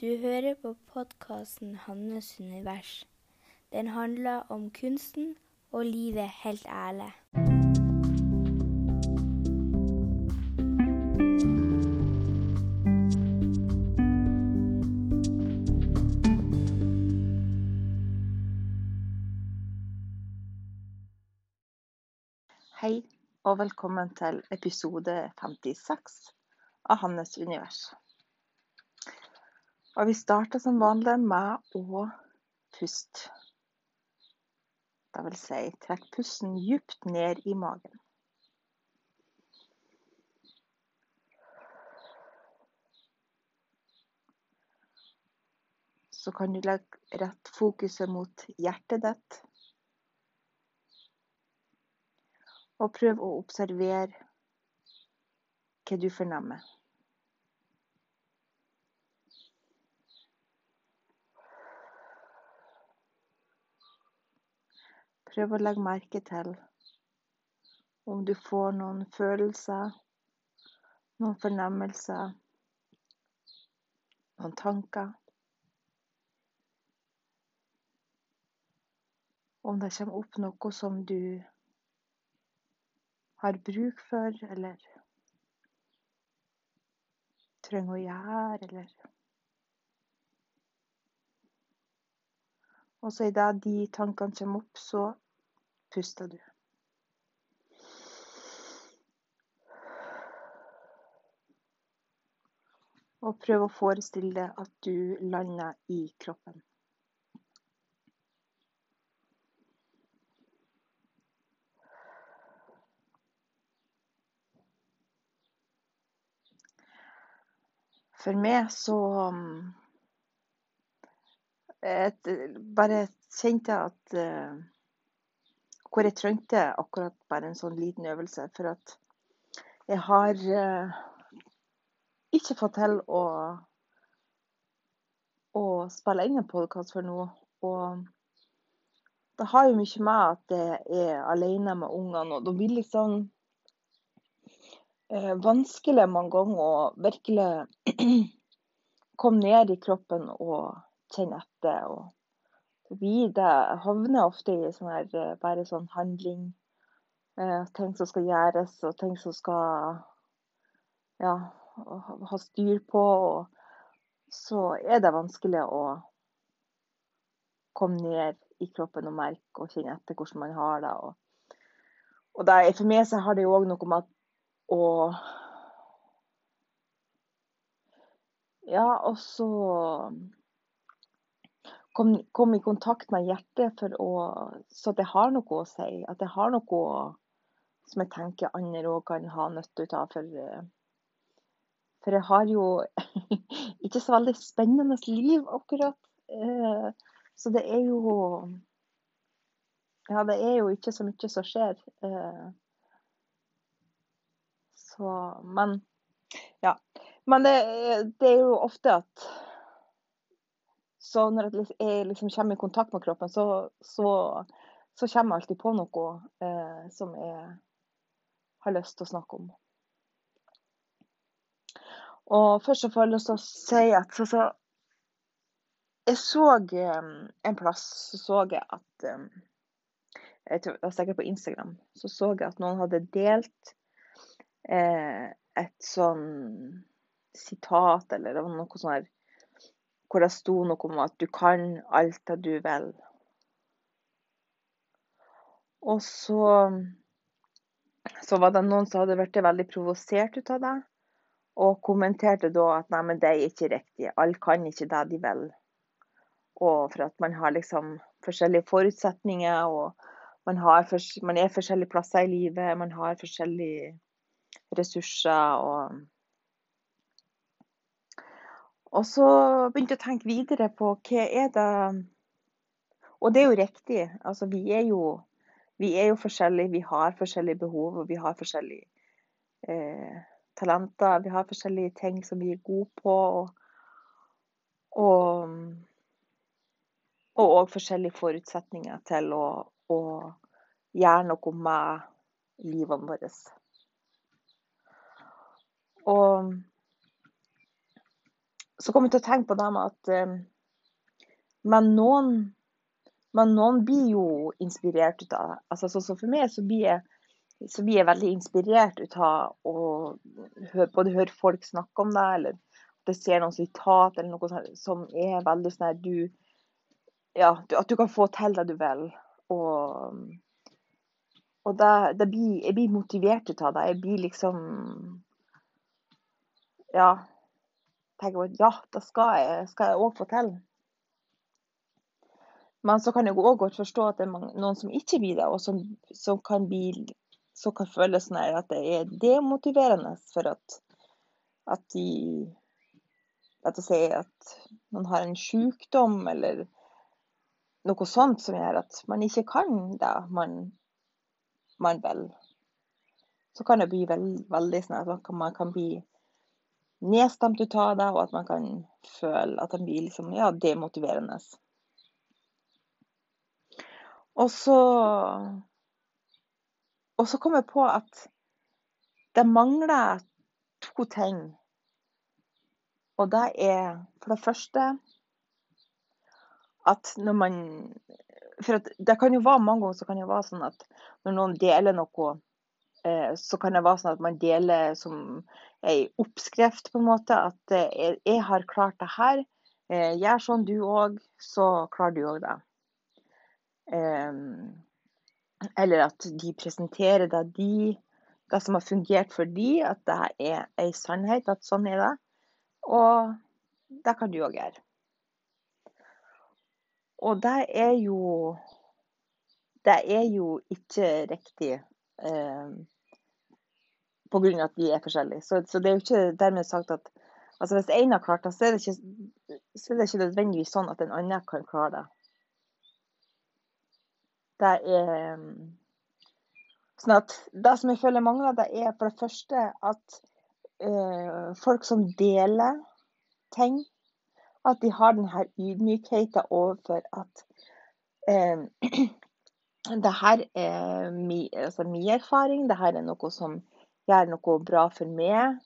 Du hører på podkasten 'Hannes univers'. Den handler om kunsten og livet helt ærlig. Hei, og velkommen til episode 56 av Hannes univers. Og vi starter som vanlig med å puste. Det vil si, trekk pusten djupt ned i magen. Så kan du legge rett fokuset mot hjertet ditt. Og prøv å observere hva du fornemmer. Prøv å legge merke til om du får noen følelser, noen fornemmelser, noen tanker. Om det kommer opp noe som du har bruk for, eller trenger å gjøre, eller Og så idet de tankene kommer opp, så puster du. Og prøv å forestille deg at du lander i kroppen. For meg så et, bare kjente jeg at uh, Hvor jeg trengte akkurat bare en sånn liten øvelse. For at jeg har uh, ikke fått til å, å spille inn en podkast for noe. Og det har jo mye med at jeg er alene med ungene, og det blir litt liksom eh, vanskelig mange ganger å virkelig komme ned i kroppen og kjenne etter. og vi havner ofte i sånn her, eh, bare sånn handling. Eh, ting som skal gjøres, og ting som skal ja, ha styr på. Og så er det vanskelig å komme ned i kroppen og merke og kjenne etter hvordan man har det. Og, og det, for meg så har det jo òg noe med å Ja, og så kom, kom, i kontakt med hjertet for å, så det har noe å si. At det har noe som jeg tenker andre òg kan ha nytte av. For, for jeg har jo ikke så veldig spennende liv, akkurat. Eh, så det er jo Ja, det er jo ikke så mye som skjer. Eh, så Men ja. Men det, det er jo ofte at så når jeg liksom kommer i kontakt med kroppen, så, så, så kommer jeg alltid på noe eh, som jeg har lyst til å snakke om. Og først så får jeg lyst til å si at så, så Jeg så eh, en plass så så jeg at eh, Jeg tror, det var sikkert på Instagram. Så så jeg at noen hadde delt eh, et sånn sitat, eller det var noe sånn her hvor det sto noe om at du kan alt det du vil. Og så, så var det noen som hadde blitt veldig provosert ut av det, og kommenterte da at nei, men det er ikke riktig, alle kan ikke det de vil. Og for at man har liksom forskjellige forutsetninger, og man, har, man er forskjellige plasser i livet, man har forskjellige ressurser. og og så begynte jeg å tenke videre på hva er det Og det er jo riktig. Altså, vi er jo, vi er jo forskjellige. Vi har forskjellige behov, og vi har forskjellige eh, talenter. Vi har forskjellige ting som vi er gode på. Og, og, og forskjellige forutsetninger til å, å gjøre noe med livene våre. Og så kom jeg til å tenke på det med at eh, Men noen, men noen blir jo inspirert ut av det. Altså, så, så for meg så blir jeg så blir jeg veldig inspirert ut av å høre, både høre folk snakke om det, eller at jeg ser noen sitat eller noe sånt, som er veldig sånn at du Ja, at du kan få til det du vil. Og, og det, det blir, jeg blir motivert ut av det. Jeg blir liksom Ja. Tenker at ja, det skal jeg, òg jeg få til. Men så kan jeg òg godt forstå at det er noen som ikke blir det, og som, som kan bli så kan føles sånn at det er demotiverende for at, at de Rett oss si at man har en sykdom eller noe sånt som gjør at man ikke kan det man, man vil. Så kan det bli veld, veldig sånn at man kan bli nedstemt ut av det, og at man kan føle at det blir liksom, ja, demotiverende. Og så og så kom jeg på at det mangler to ting. Og det er for det første at når man For det kan jo være mange ganger så kan det være sånn at når noen deler noe, eh, så kan det være sånn at man deler som ei oppskrift, på en måte. At eh, jeg har klart det her. Eh, gjør sånn du òg, så klarer du òg det. Eller at de presenterer det, de, det som har fungert for de, at det er ei sannhet, at sånn er det. Og det kan du òg gjøre. Og det er jo Det er jo ikke riktig eh, pga. at vi er forskjellige. Så, så, det er jo ikke dermed sagt at altså hvis én har klart det, så er det, ikke, så er det ikke nødvendigvis sånn at en annen kan klare det. Det er Sånn at det som jeg føler mangler, det er for det første at øh, folk som deler ting, at de har denne ydmykheten overfor at uh, det her er mi, altså min erfaring, det her er noe som gjør noe bra for meg.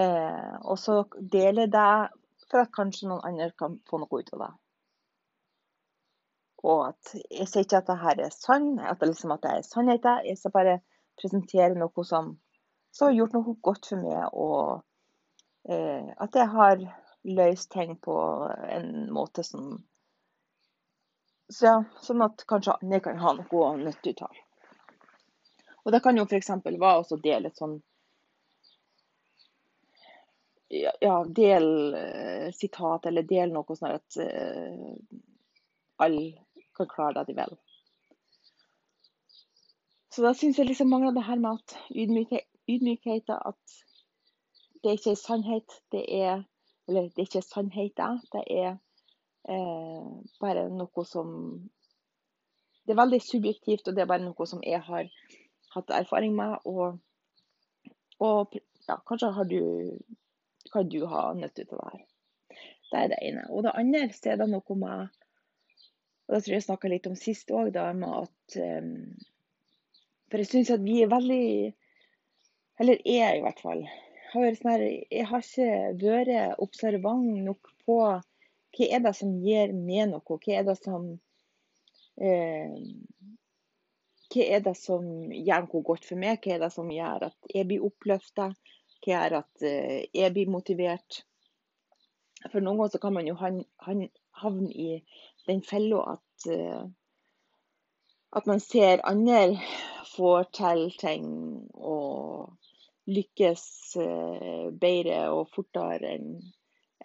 Eh, og så deler det for at kanskje noen andre kan få noe ut av det. Og at jeg sier ikke at det her er sann, at det, liksom, at det er sannheten. Jeg skal bare presentere noe som, som har gjort noe godt for meg, og eh, at jeg har løst ting på en måte som så ja, Sånn at kanskje andre kan ha noe nytt ut av. Og det kan jo f.eks. være å dele et sånn ja, del uh, sitat eller del noe sånn at uh, alle kan klare det de vil. Så da syns jeg liksom mangler det her med at ydmykheten At det er ikke sannhet, det er Eller det er ikke sannhet, det er eh, bare noe som Det er veldig subjektivt, og det er bare noe som jeg har hatt erfaring med. Og, og ja, kanskje du, kan du ha nytte av det her. Det er det ene. Og det andre så er det noe med og det tror jeg jeg snakka litt om sist òg, um, For jeg syns at vi er veldig Eller jeg, i hvert fall. Har sånn jeg har ikke vært observant nok på hva er det som gir meg noe. Hva er det som eh, Hva er det som gjør noe godt for meg? Hva er det som gjør at jeg blir oppløfta? Hva gjør at eh, jeg blir motivert? For noen ganger kan man jo havne i den fella at, uh, at man ser andre får til ting og lykkes uh, bedre og fortere enn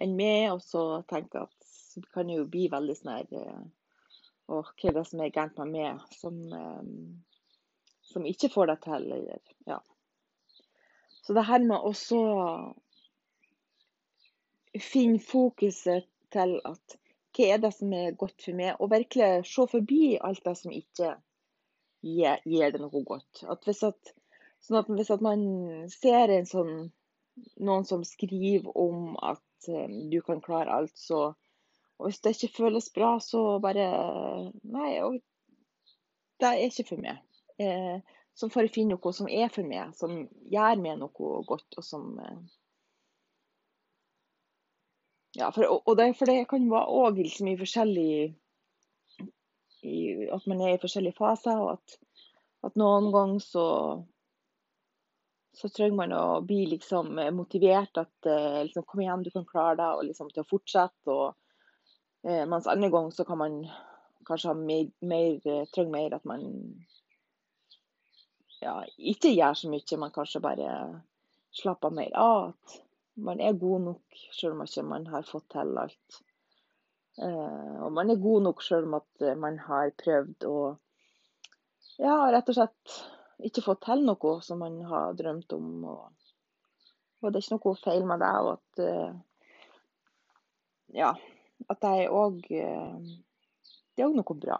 en meg, og så tenker jeg at det kan jo bli veldig sånn her Og hva er det som er galt med meg, som, um, som ikke får det til, eller Ja. Så det her med å finne fokuset til at hva er det som er godt for meg, og virkelig se forbi alt det som ikke gir, gir det noe godt. At hvis, at, sånn at hvis at man ser sånn, noen som skriver om at um, du kan klare alt, så og Hvis det ikke føles bra, så bare Nei, det er ikke for meg. Eh, så får jeg finne noe som er for meg, som gjør meg noe godt, og som eh, Ja, for, og det, for det kan være òg liksom i forskjellig i, At man er i forskjellige faser, og at, at noen ganger så så trenger man å bli liksom motivert. At eh, liksom, kom igjen, du kan klare deg, og liksom til å fortsette. Og, mens andre ganger så kan man kanskje ha mer, mer, eh, trenger mer at man ja, ikke gjør så mye, men kanskje bare slapper mer av. At man er god nok selv om ikke man har fått til alt. Eh, og man er god nok selv om at man har prøvd å ja, rett og slett ikke fått til noe som man har drømt om. Og, og det er ikke noe feil med det. Og at ja, at er òg Det er òg noe bra.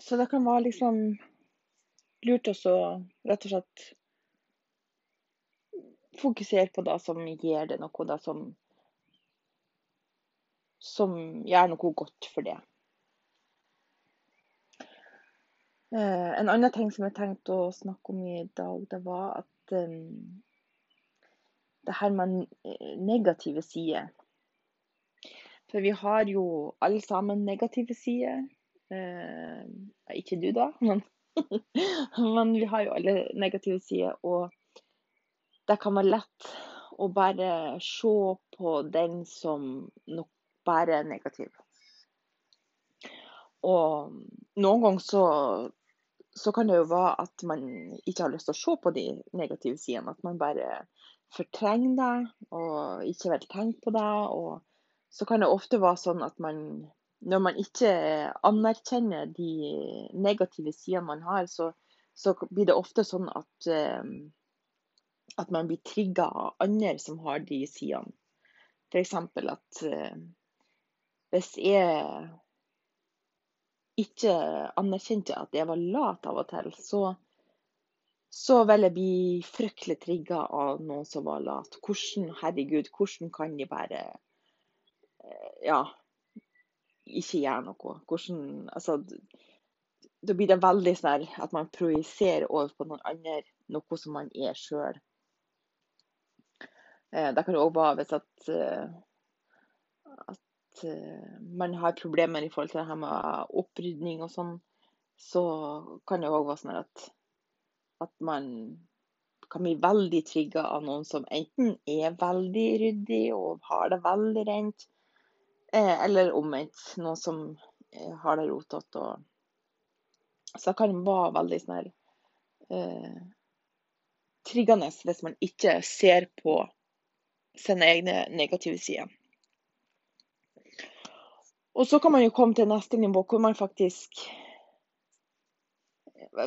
Så det kan være liksom lurt å rett og slett fokusere på det som gir det noe, det som, som gjør noe godt for det. Eh, en annen ting som jeg tenkte å snakke om i dag, det var at um, det her med negative sider. For vi har jo alle sammen negative sider. Eh, ikke du, da, men, men, vi har jo alle negative sider. Og det kan være lett å bare se på den som nok bare er negativ. Og noen ganger så så kan det jo være at man ikke har lyst til å se på de negative sidene. At man bare fortrenger det og ikke vil tenke på det. Og så kan det ofte være sånn at man når man ikke anerkjenner de negative sidene man har, så, så blir det ofte sånn at, uh, at man blir trigga av andre som har de sidene. F.eks. at uh, hvis jeg ikke anerkjente at jeg var lat av og til, så, så vil jeg bli fryktelig trigga av noen som var lat. Hvordan, herregud, hvordan kan de bare eh, Ja, ikke gjør noe? Hvordan Altså, da blir det veldig sånn at man projiserer over på noen andre noe som man er sjøl. Eh, det kan òg være hvis at, eh, at uh, man har problemer i forhold til det her med opprydning og sånn, så kan det òg være sånn at, at man kan bli veldig trigga av noen som enten er veldig ryddig og har det veldig rent, eh, eller omvendt. Noen som eh, har det rotete. Så det kan være veldig sånn her eh, triggende hvis man ikke ser på sine egne negative sider. Og så kan man jo komme til neste nivå, hvor man faktisk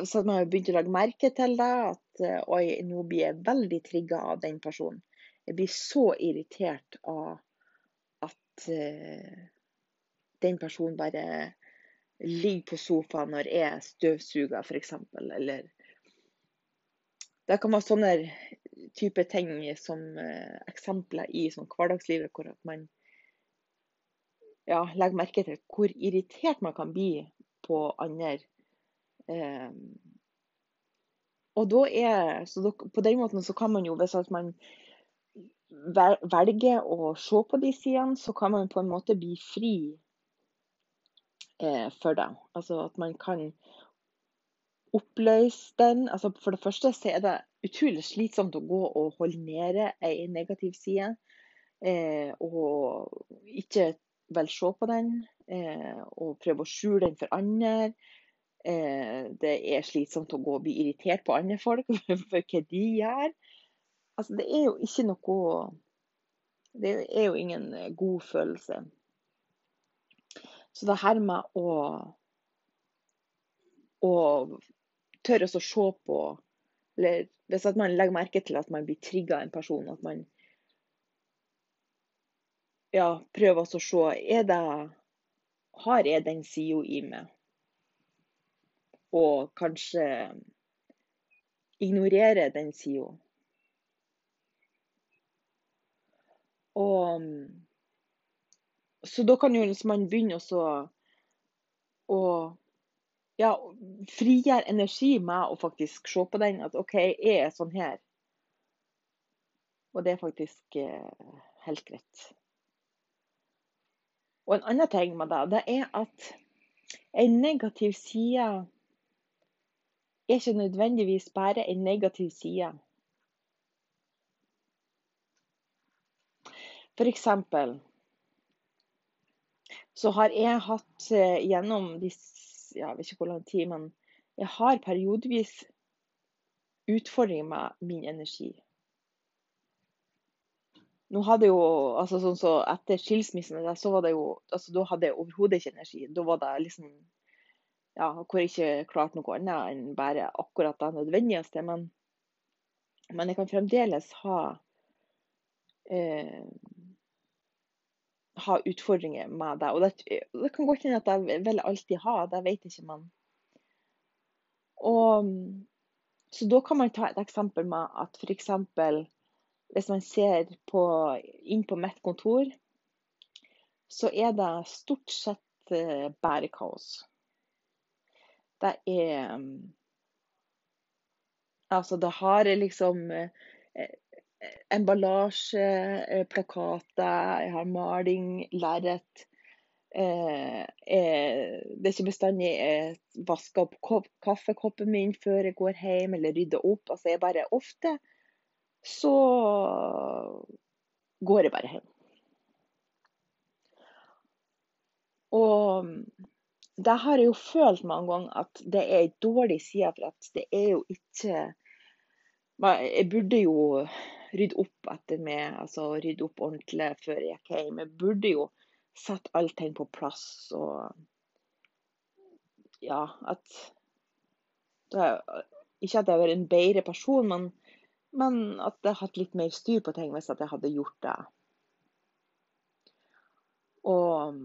Så man har begynt å legge merke til det, at eh, oi, nå blir jeg veldig trigga av den personen. Jeg blir så irritert av at uh, den personen bare ligger på sofaen når jeg støvsuger, f.eks. Eller Det kan være sånne type ting som uh, eksempler i sånn hverdagslivet hvor man ja, legger merke til hvor irritert man kan bli på andre. Eh, og da er, så På den måten så kan man jo, hvis man velger å se på de sidene, så kan man på en måte bli fri eh, for det. Altså at man kan oppløse den. Altså for det første så er det utrolig slitsomt å gå og holde nede ei negativ side. Eh, og ikke vel se på den eh, og prøve å skjule den for andre. Eh, det er slitsomt å gå og bli irritert på andre folk for hva de gjør. Altså, det er jo ikke noe Det er jo ingen eh, god følelse. Så det her med å, å tørre å se på Eller hvis man legger merke til at man blir trigga av en person, at man ja, prøver å se er det, Har jeg den sida i meg? Og kanskje ignorere den sida. Og Så da kan jo man begynne også å ja, frigjøre energi med å faktisk se på den. At OK, jeg er sånn her. Og det er faktisk eh, helt greit. Og en annen ting med det, det er at en negativ side er ikke nødvendigvis bare en negativ side. For eksempel så har jeg hatt eh, gjennom de Jeg vet ikke hvor lang tid, men jeg har periodevis utfordringer med min energi. Nå hadde jo, altså sånn så Etter skilsmissen så var det jo, altså da hadde jeg overhodet ikke energi. Da var det liksom ja, hvor jeg ikke klarte noe annet enn bare akkurat det nødvendigste. Men, men jeg kan fremdeles ha eh, ha utfordringer med det. Og det, det kan godt hende at jeg vil alltid ha, det vet ikke, man. og, Så da kan man ta et eksempel med at f.eks. hvis man ser på, inn på mitt kontor, så er det stort sett bare bærekaos. Det er Altså, det har liksom eh, emballasje, eh, plakater, jeg har maling, lerret. Eh, det er ikke bestandig jeg vasker opp kaffekoppen min før jeg går hjem, eller rydder opp. Altså, jeg bare Ofte så går jeg bare hjem. Og det har jeg jo følt mange ganger at det er en dårlig side, for at det er jo ikke Jeg burde jo rydde opp etter meg, altså rydde opp ordentlig før jeg gikk hjem. Jeg burde jo sette allting på plass og Ja, at det, Ikke at jeg har vært en bedre person, men, men at jeg hadde hatt litt mer styr på ting hvis jeg hadde gjort det. Og,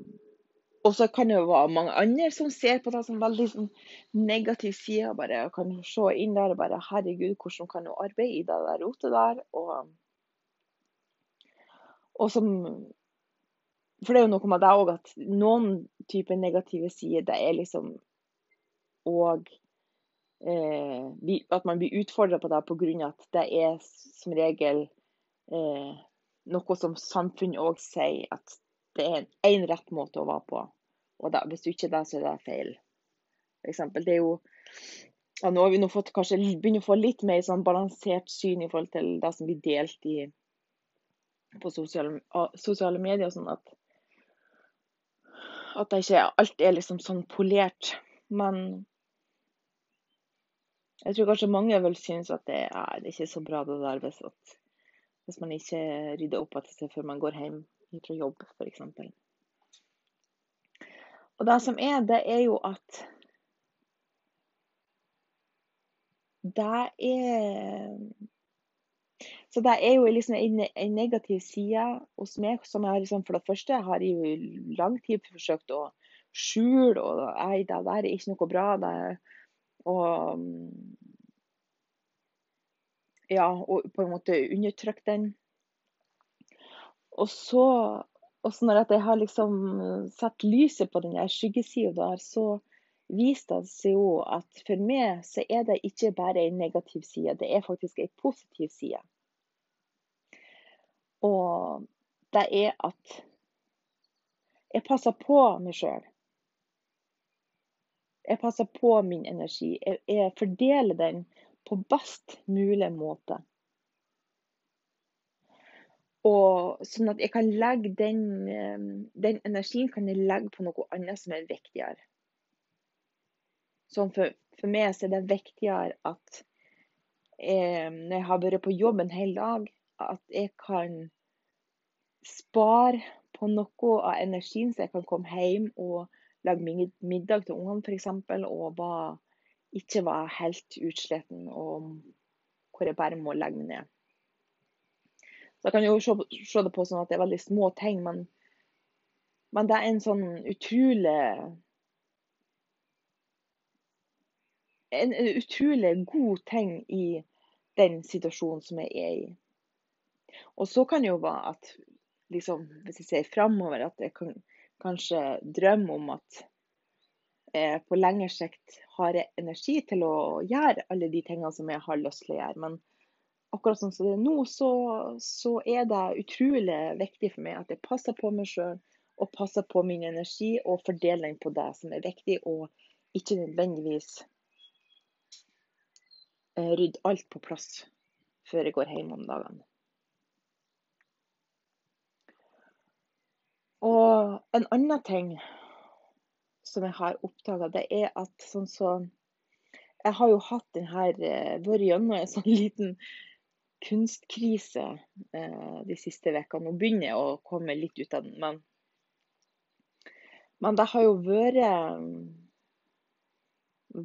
og så kan det jo være mange andre som ser på det som veldig sånn, negativ side. bare kan se inn der og bare Herregud, hvordan kan du arbeide i det der rotet der? Og og som For det er jo noe med det òg at noen typer negative sider, det er liksom Og eh, At man blir utfordra på det pga. at det er som regel eh, noe som samfunnet òg sier at det er én rett måte å være på. Og da, hvis du ikke er det, så er det feil. For eksempel, det er jo ja, Nå har vi nå fått kanskje begynner å få litt mer sånn balansert syn i forhold til det som blir delt i på sosiale, sosiale medier sånn at at det ikke alt er liksom sånn polert. Men jeg tror kanskje mange vil synes at det ja, det er ikke så bra det der hvis, at, hvis man ikke rydder opp etter seg før man går hjem fra jobb, f.eks. Og det som er, det er jo at det er så det er jo liksom en, negativ side hos meg som jeg liksom, for det første har jeg jo i lang tid forsøkt å skjule. og Nei, det der er ikke noe bra. Det, og ja, og på en måte undertrykke den. Og så, også når jeg har liksom satt lyset på den skyggesida der, så viste det seg jo at for meg så er det ikke bare en negativ side, det er faktisk en positiv side. Og det er at jeg passer på meg sjøl. Jeg passer på min energi. Jeg, jeg fordeler den på best mulig måte. Og sånn at jeg kan legge den, eh, den energien kan jeg legge på noe annet som er viktigere. Sånn for, for meg så er det viktigere at jeg, når jeg har vært på jobb en hel dag, at jeg kan spare på noe av energien, så jeg kan komme hjem og lage middag til ungene f.eks. Og bare, ikke være helt utsliten og hvor jeg bare må legge meg ned. Så Jeg kan jo se, se, det på sånn at det er veldig små ting, men, men det er en sånn utrolig en utrolig god ting i den situasjonen som jeg er i. Og så kan det jo være at liksom, hvis jeg ser framover, at jeg kan kanskje drømme om at jeg på lengre sikt har jeg energi til å gjøre alle de tingene som jeg har lyst til å gjøre. Men akkurat sånn som det er nå, så, så er det utrolig viktig for meg at jeg passer på meg sjøl og passer på min energi og fordeler den på det som er viktig, og ikke nødvendigvis eh, rydde alt på plass før jeg går hjem om dagene. Og en annen ting som jeg har oppdaga, det er at sånn så Jeg har jo hatt den her eh, Vært gjennom en sånn liten kunstkrise eh, de siste ukene. Nå begynner jeg å komme litt ut av den, men, men det har jo vært mm,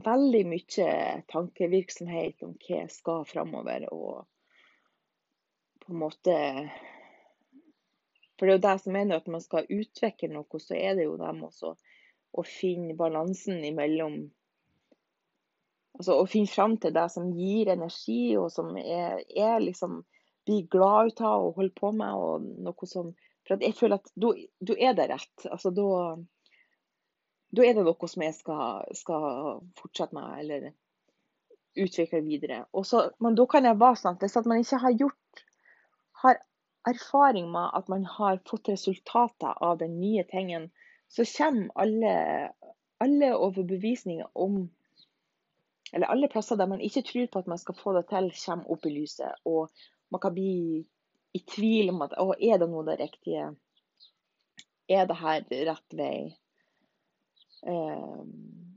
veldig mye tankevirksomhet om hva jeg skal framover. Og på en måte For det er jo det som er at man skal utvikle noe, så er det jo dem også å finne balansen imellom Altså å finne fram til det som gir energi, og som er, er liksom blir glad ut av og holder på med. og noe som, For jeg føler at da er det rett. Altså da er det noe som jeg skal, skal fortsette med, eller utvikle videre. Så, men da kan jeg være sånn at hvis man ikke har gjort har erfaring med at man har fått resultater av den nye tingen, så kommer alle, alle overbevisninger om eller alle plasser der man ikke tror på at man skal få det til, kommer opp i lyset. Og man kan bli i tvil om at å, er det nå det riktige? Er det her rett vei? Um,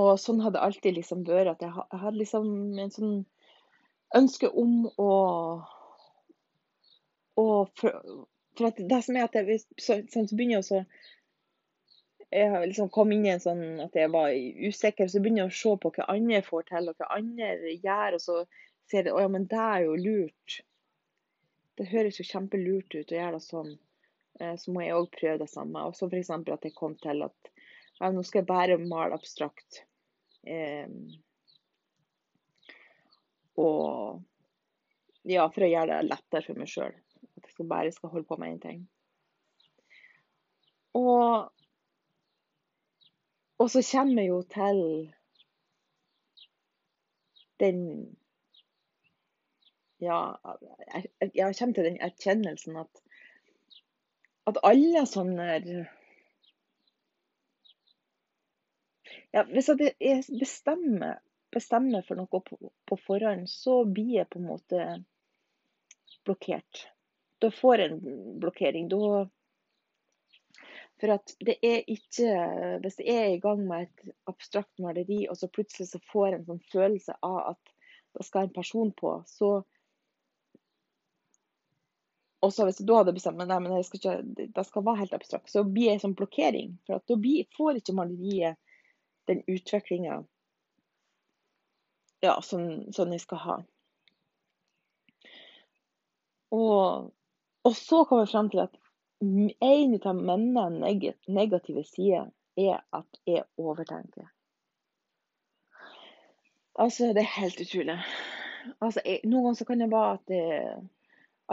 og sånn har det alltid liksom vært. At jeg hadde liksom en sånn ønske om å, å for, for, at det som er at jeg, så, sånn, så begynner jeg å jeg liksom kom inn i en sånn at jeg var usikker, så begynner jeg å se på hva andre får til, og hva andre gjør. Og så ser jeg at ja, men det er jo lurt. Det høres jo kjempelurt ut å gjøre det sånn. Eh, så må jeg òg prøve det samme. Og så f.eks. at jeg kom til at ja, nå skal jeg bare male abstrakt. Um, og ja, for å gjøre det lettere for meg sjøl. At jeg bare skal holde på med én ting. Og og så kommer jeg jo til den Ja, jeg kommer til den erkjennelsen at, at alle sånne ja, Hvis jeg bestemmer, bestemmer for noe på, på, forhånd, så blir jeg på en måte blokkert. Da får jeg en blokkering. Da for at det er ikke Hvis jeg er i gang med et abstrakt maleri, og så plutselig så får jeg en sånn følelse av at det skal en person på, så og så hvis da hadde bestemt meg nei, jeg skal ikke, det skal være helt abstrakt, så blir jeg en sånn blokkering. For at da får ikke maleriet den utviklinga ja, som, som jeg skal ha. Og, og så kommer jeg frem til at en av mine negative sider er at jeg overtenker. Altså, det er helt utrolig. Altså, jeg, noen ganger så kan det være at jeg,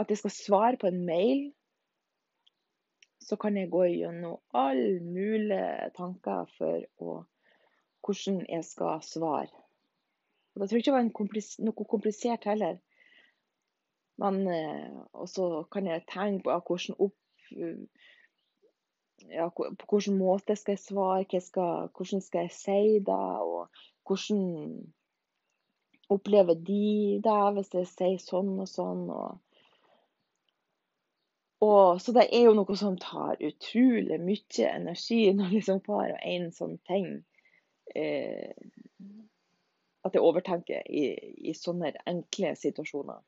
at jeg skal svare på en mail. Så kan jeg gå gjennom alle mulige tanker for å, hvordan jeg skal svare. Og Det tror jeg ikke var komplis noe komplisert heller. Men, eh, og så kan jeg tenke på hvordan opp ja, på hvilken måte skal jeg svare, skal, hvordan skal jeg si det, og hvordan opplever de det hvis jeg sier sånn og sånn. Og, og, så det er jo noe som tar utrolig mye energi når liksom hver og en sånn ting eh, At jeg overtenker i, i sånne enkle situasjoner.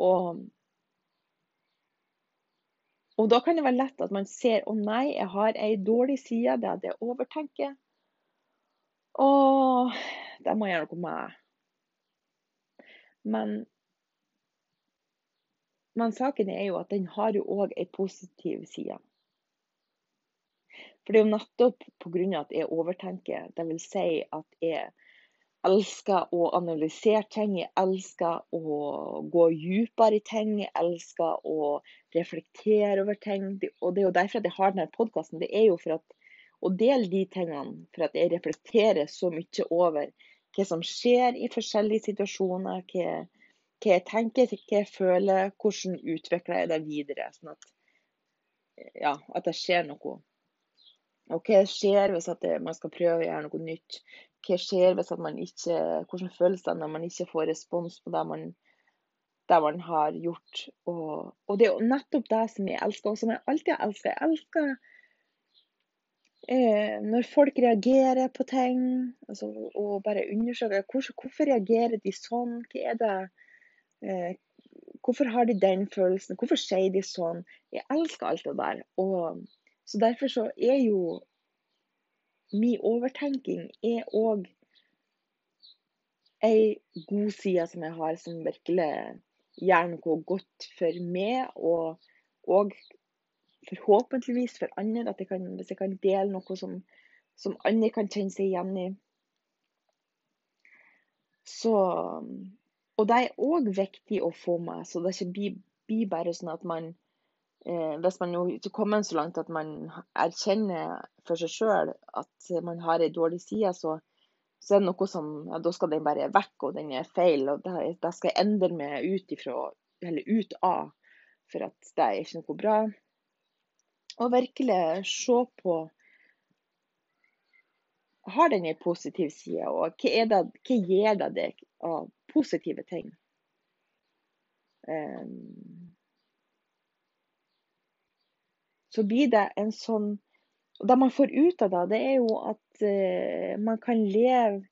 Og og da kan det være lett at man ser å nei, jeg har ei dårlig side, det er at jeg overtenker. Å, det må jeg gjøre noe med. Men, men saken er jo at den har jo òg ei positiv side. For det er jo nettopp pga. at jeg overtenker, dvs. Si at jeg elsker å analysere ting, jeg elsker å gå dypere i ting, jeg elsker å reflektere over ting. Og det er jo derfor at jeg har denne podkasten. Det er jo for at, å dele de tingene, for at jeg reflekterer så mye over hva som skjer i forskjellige situasjoner. Hva, hva jeg tenker, hva jeg føler, hvordan utvikler jeg det videre. Sånn at, ja, at det skjer noe. Og hva skjer hvis man skal prøve å gjøre noe nytt? Hva skjer hvis man ikke, hvordan føles det når man ikke får respons på det man, det man har gjort? Og, og, det er jo nettopp det som jeg elsker, og som jeg alltid har elsket. Jeg elsker eh, når folk reagerer på ting, altså, og bare undersøker hvorfor, hvorfor reagerer de sånn, hva er det eh, Hvorfor har de den følelsen, hvorfor sier de sånn? Jeg elsker alt det der. Og så derfor så er jo min overtenking er òg ei god side som jeg har, som virkelig gjør noe godt for meg, og, og forhåpentligvis for andre. Jeg kan, hvis jeg kan dele noe som, som andre kan kjenne seg igjen i. Så Og det er òg viktig å få med, så det ikke blir, blir bare sånn at man hvis man ikke kommer så langt at man erkjenner for seg sjøl at man har ei dårlig side, så, så, er det noe som ja, Da skal den bare vekk, og den er feil. og det skal jeg endre meg ut ifra, eller ut av, for at det er ikke noe bra. Og virkelig se på Har den en positiv side, og hva, det, hva gir det deg av positive ting? Um, så blir det en sånn Det man får ut av det, det er jo at uh, man kan leve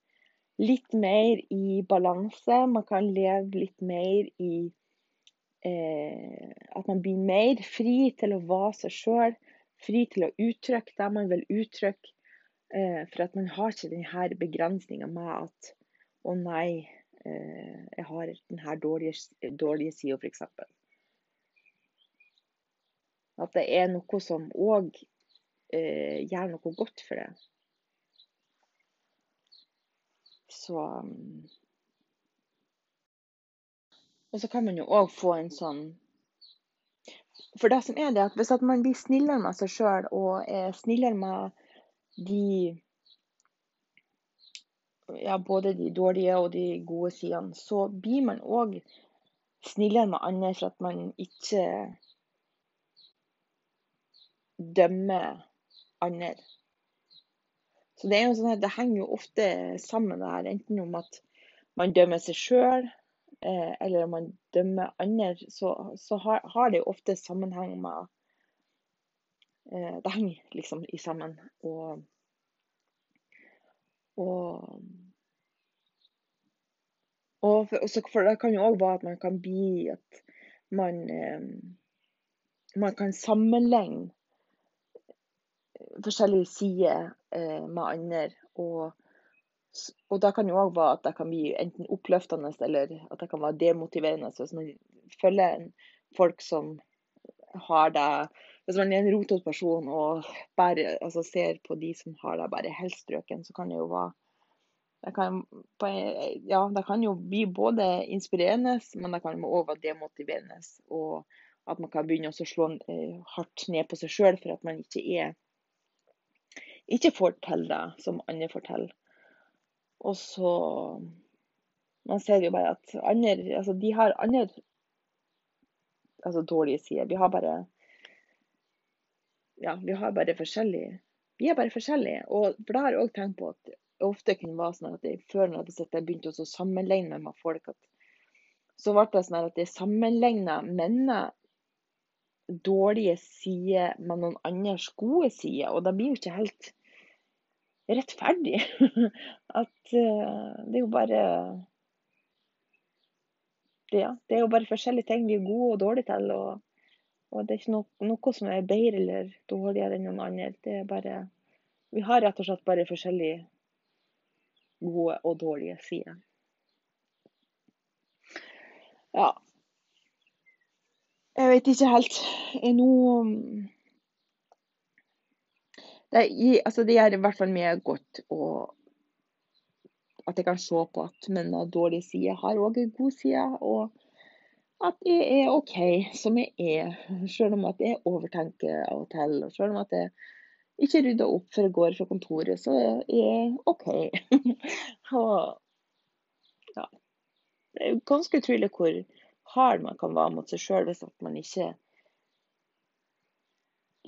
litt mer i balanse. Man kan leve litt mer i uh, At man blir mer fri til å være seg sjøl. Fri til å uttrykke det man vil uttrykke. Uh, for at man har ikke denne begrensninga med at å nei, jeg har denne dårlige, dårlige sida, f.eks. At det er noe som òg eh, gjør noe godt for det. Så mm. Og så kan man jo òg få en sånn For det som er det, at hvis at man blir snillere med seg sjøl og er snillere med de ja, både de dårlige og de gode sidene, så blir man òg snillere med andre for at man ikke dømmer andre. Så det er jo sånn at det henger jo ofte sammen det her, enten om at man dømmer seg sjøl, eh, eller om man dømmer andre, så, så har, har, det jo ofte sammenheng med eh, Det henger liksom i sammen. Og, og, og for, for det kan jo òg være at man kan bli at man, eh, man kan sammenligne forskjellige sider eh, med andre. Og, og det kan jo òg være at det kan bli enten oppløftende eller at det kan være demotiverende. Så hvis man følger folk som har det Hvis man er en rotete person og bare, altså ser på de som har det bare helt strøken, så kan det jo være det kan, ja, det kan jo bli både inspirerende, men det kan òg være demotiverende. Og at man kan begynne å slå eh, hardt ned på seg sjøl for at man ikke er ikke forteller det som andre forteller. Og så Man ser jo bare at andre altså de har andre altså dårlige sider. Vi har bare Ja, vi har bare forskjellige Vi er bare forskjellige. Og for det har jeg òg tenkt på at det ofte kunne være sånn at jeg, før når jeg begynte å sammenligne med folk, at så ble det sånn at jeg sammenligna mine dårlige sider med noen andres gode sider. Og det blir jo ikke helt rettferdig. At uh, det er jo bare ja, det er jo bare forskjellige ting vi er gode og dårlige til. Og, og det er ikke noe, noe, som er bedre eller dårligere enn noen andre. Det er bare Vi har rett og slett bare forskjellige gode og dårlige sider. Ja. Jeg vet ikke helt. Nå det, altså det gjør i hvert fall meg godt og at jeg kan se på at mine dårlige sider har òg en god side. Og at jeg er OK som jeg er, selv om at jeg overtenker av og til. Og selv om at jeg ikke rydder opp før jeg går fra kontoret, så er jeg OK. og, Det er ganske utrolig hvor hard man kan være mot seg sjøl hvis man ikke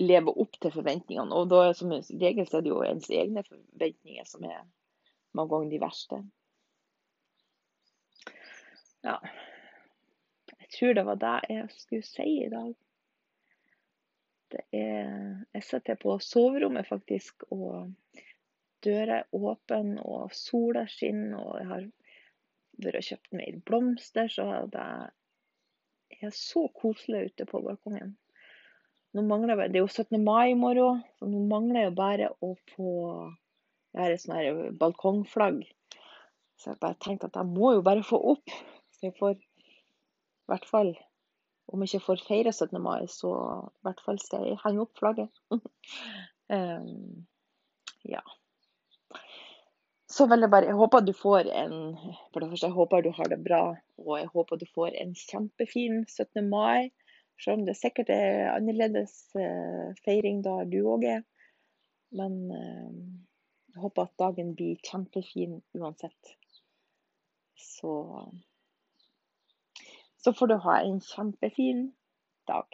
lever opp til forventningene. Og da som regel så er det jo ens egne forventninger som er mange ganger de verste. Ja. Jeg tror det var det jeg skulle si i dag. Det er Jeg sitter på soverommet, faktisk, og døra er åpen, og sola skinner, og jeg har vært og kjøpt mer blomster, så det er så koselig ute på balkongen. Nå mangler Det er jo 17. mai i morgen, så nå mangler jeg bare å få Jeg har et balkongflagg. Så jeg bare tenkte at jeg må jo bare få opp, så jeg får i hvert fall Om jeg ikke får feire 17. mai, så i hvert fall skal jeg henge opp flagget. um, ja. Så vil jeg bare Jeg håper du får en For det første, jeg håper du har det bra. Og jeg håper du får en kjempefin 17. mai. Selv om det sikkert er annerledes eh, feiring da du òg er. Men eh, jeg håper at dagen blir kjempefin uansett. Så Så får du ha en kjempefin dag.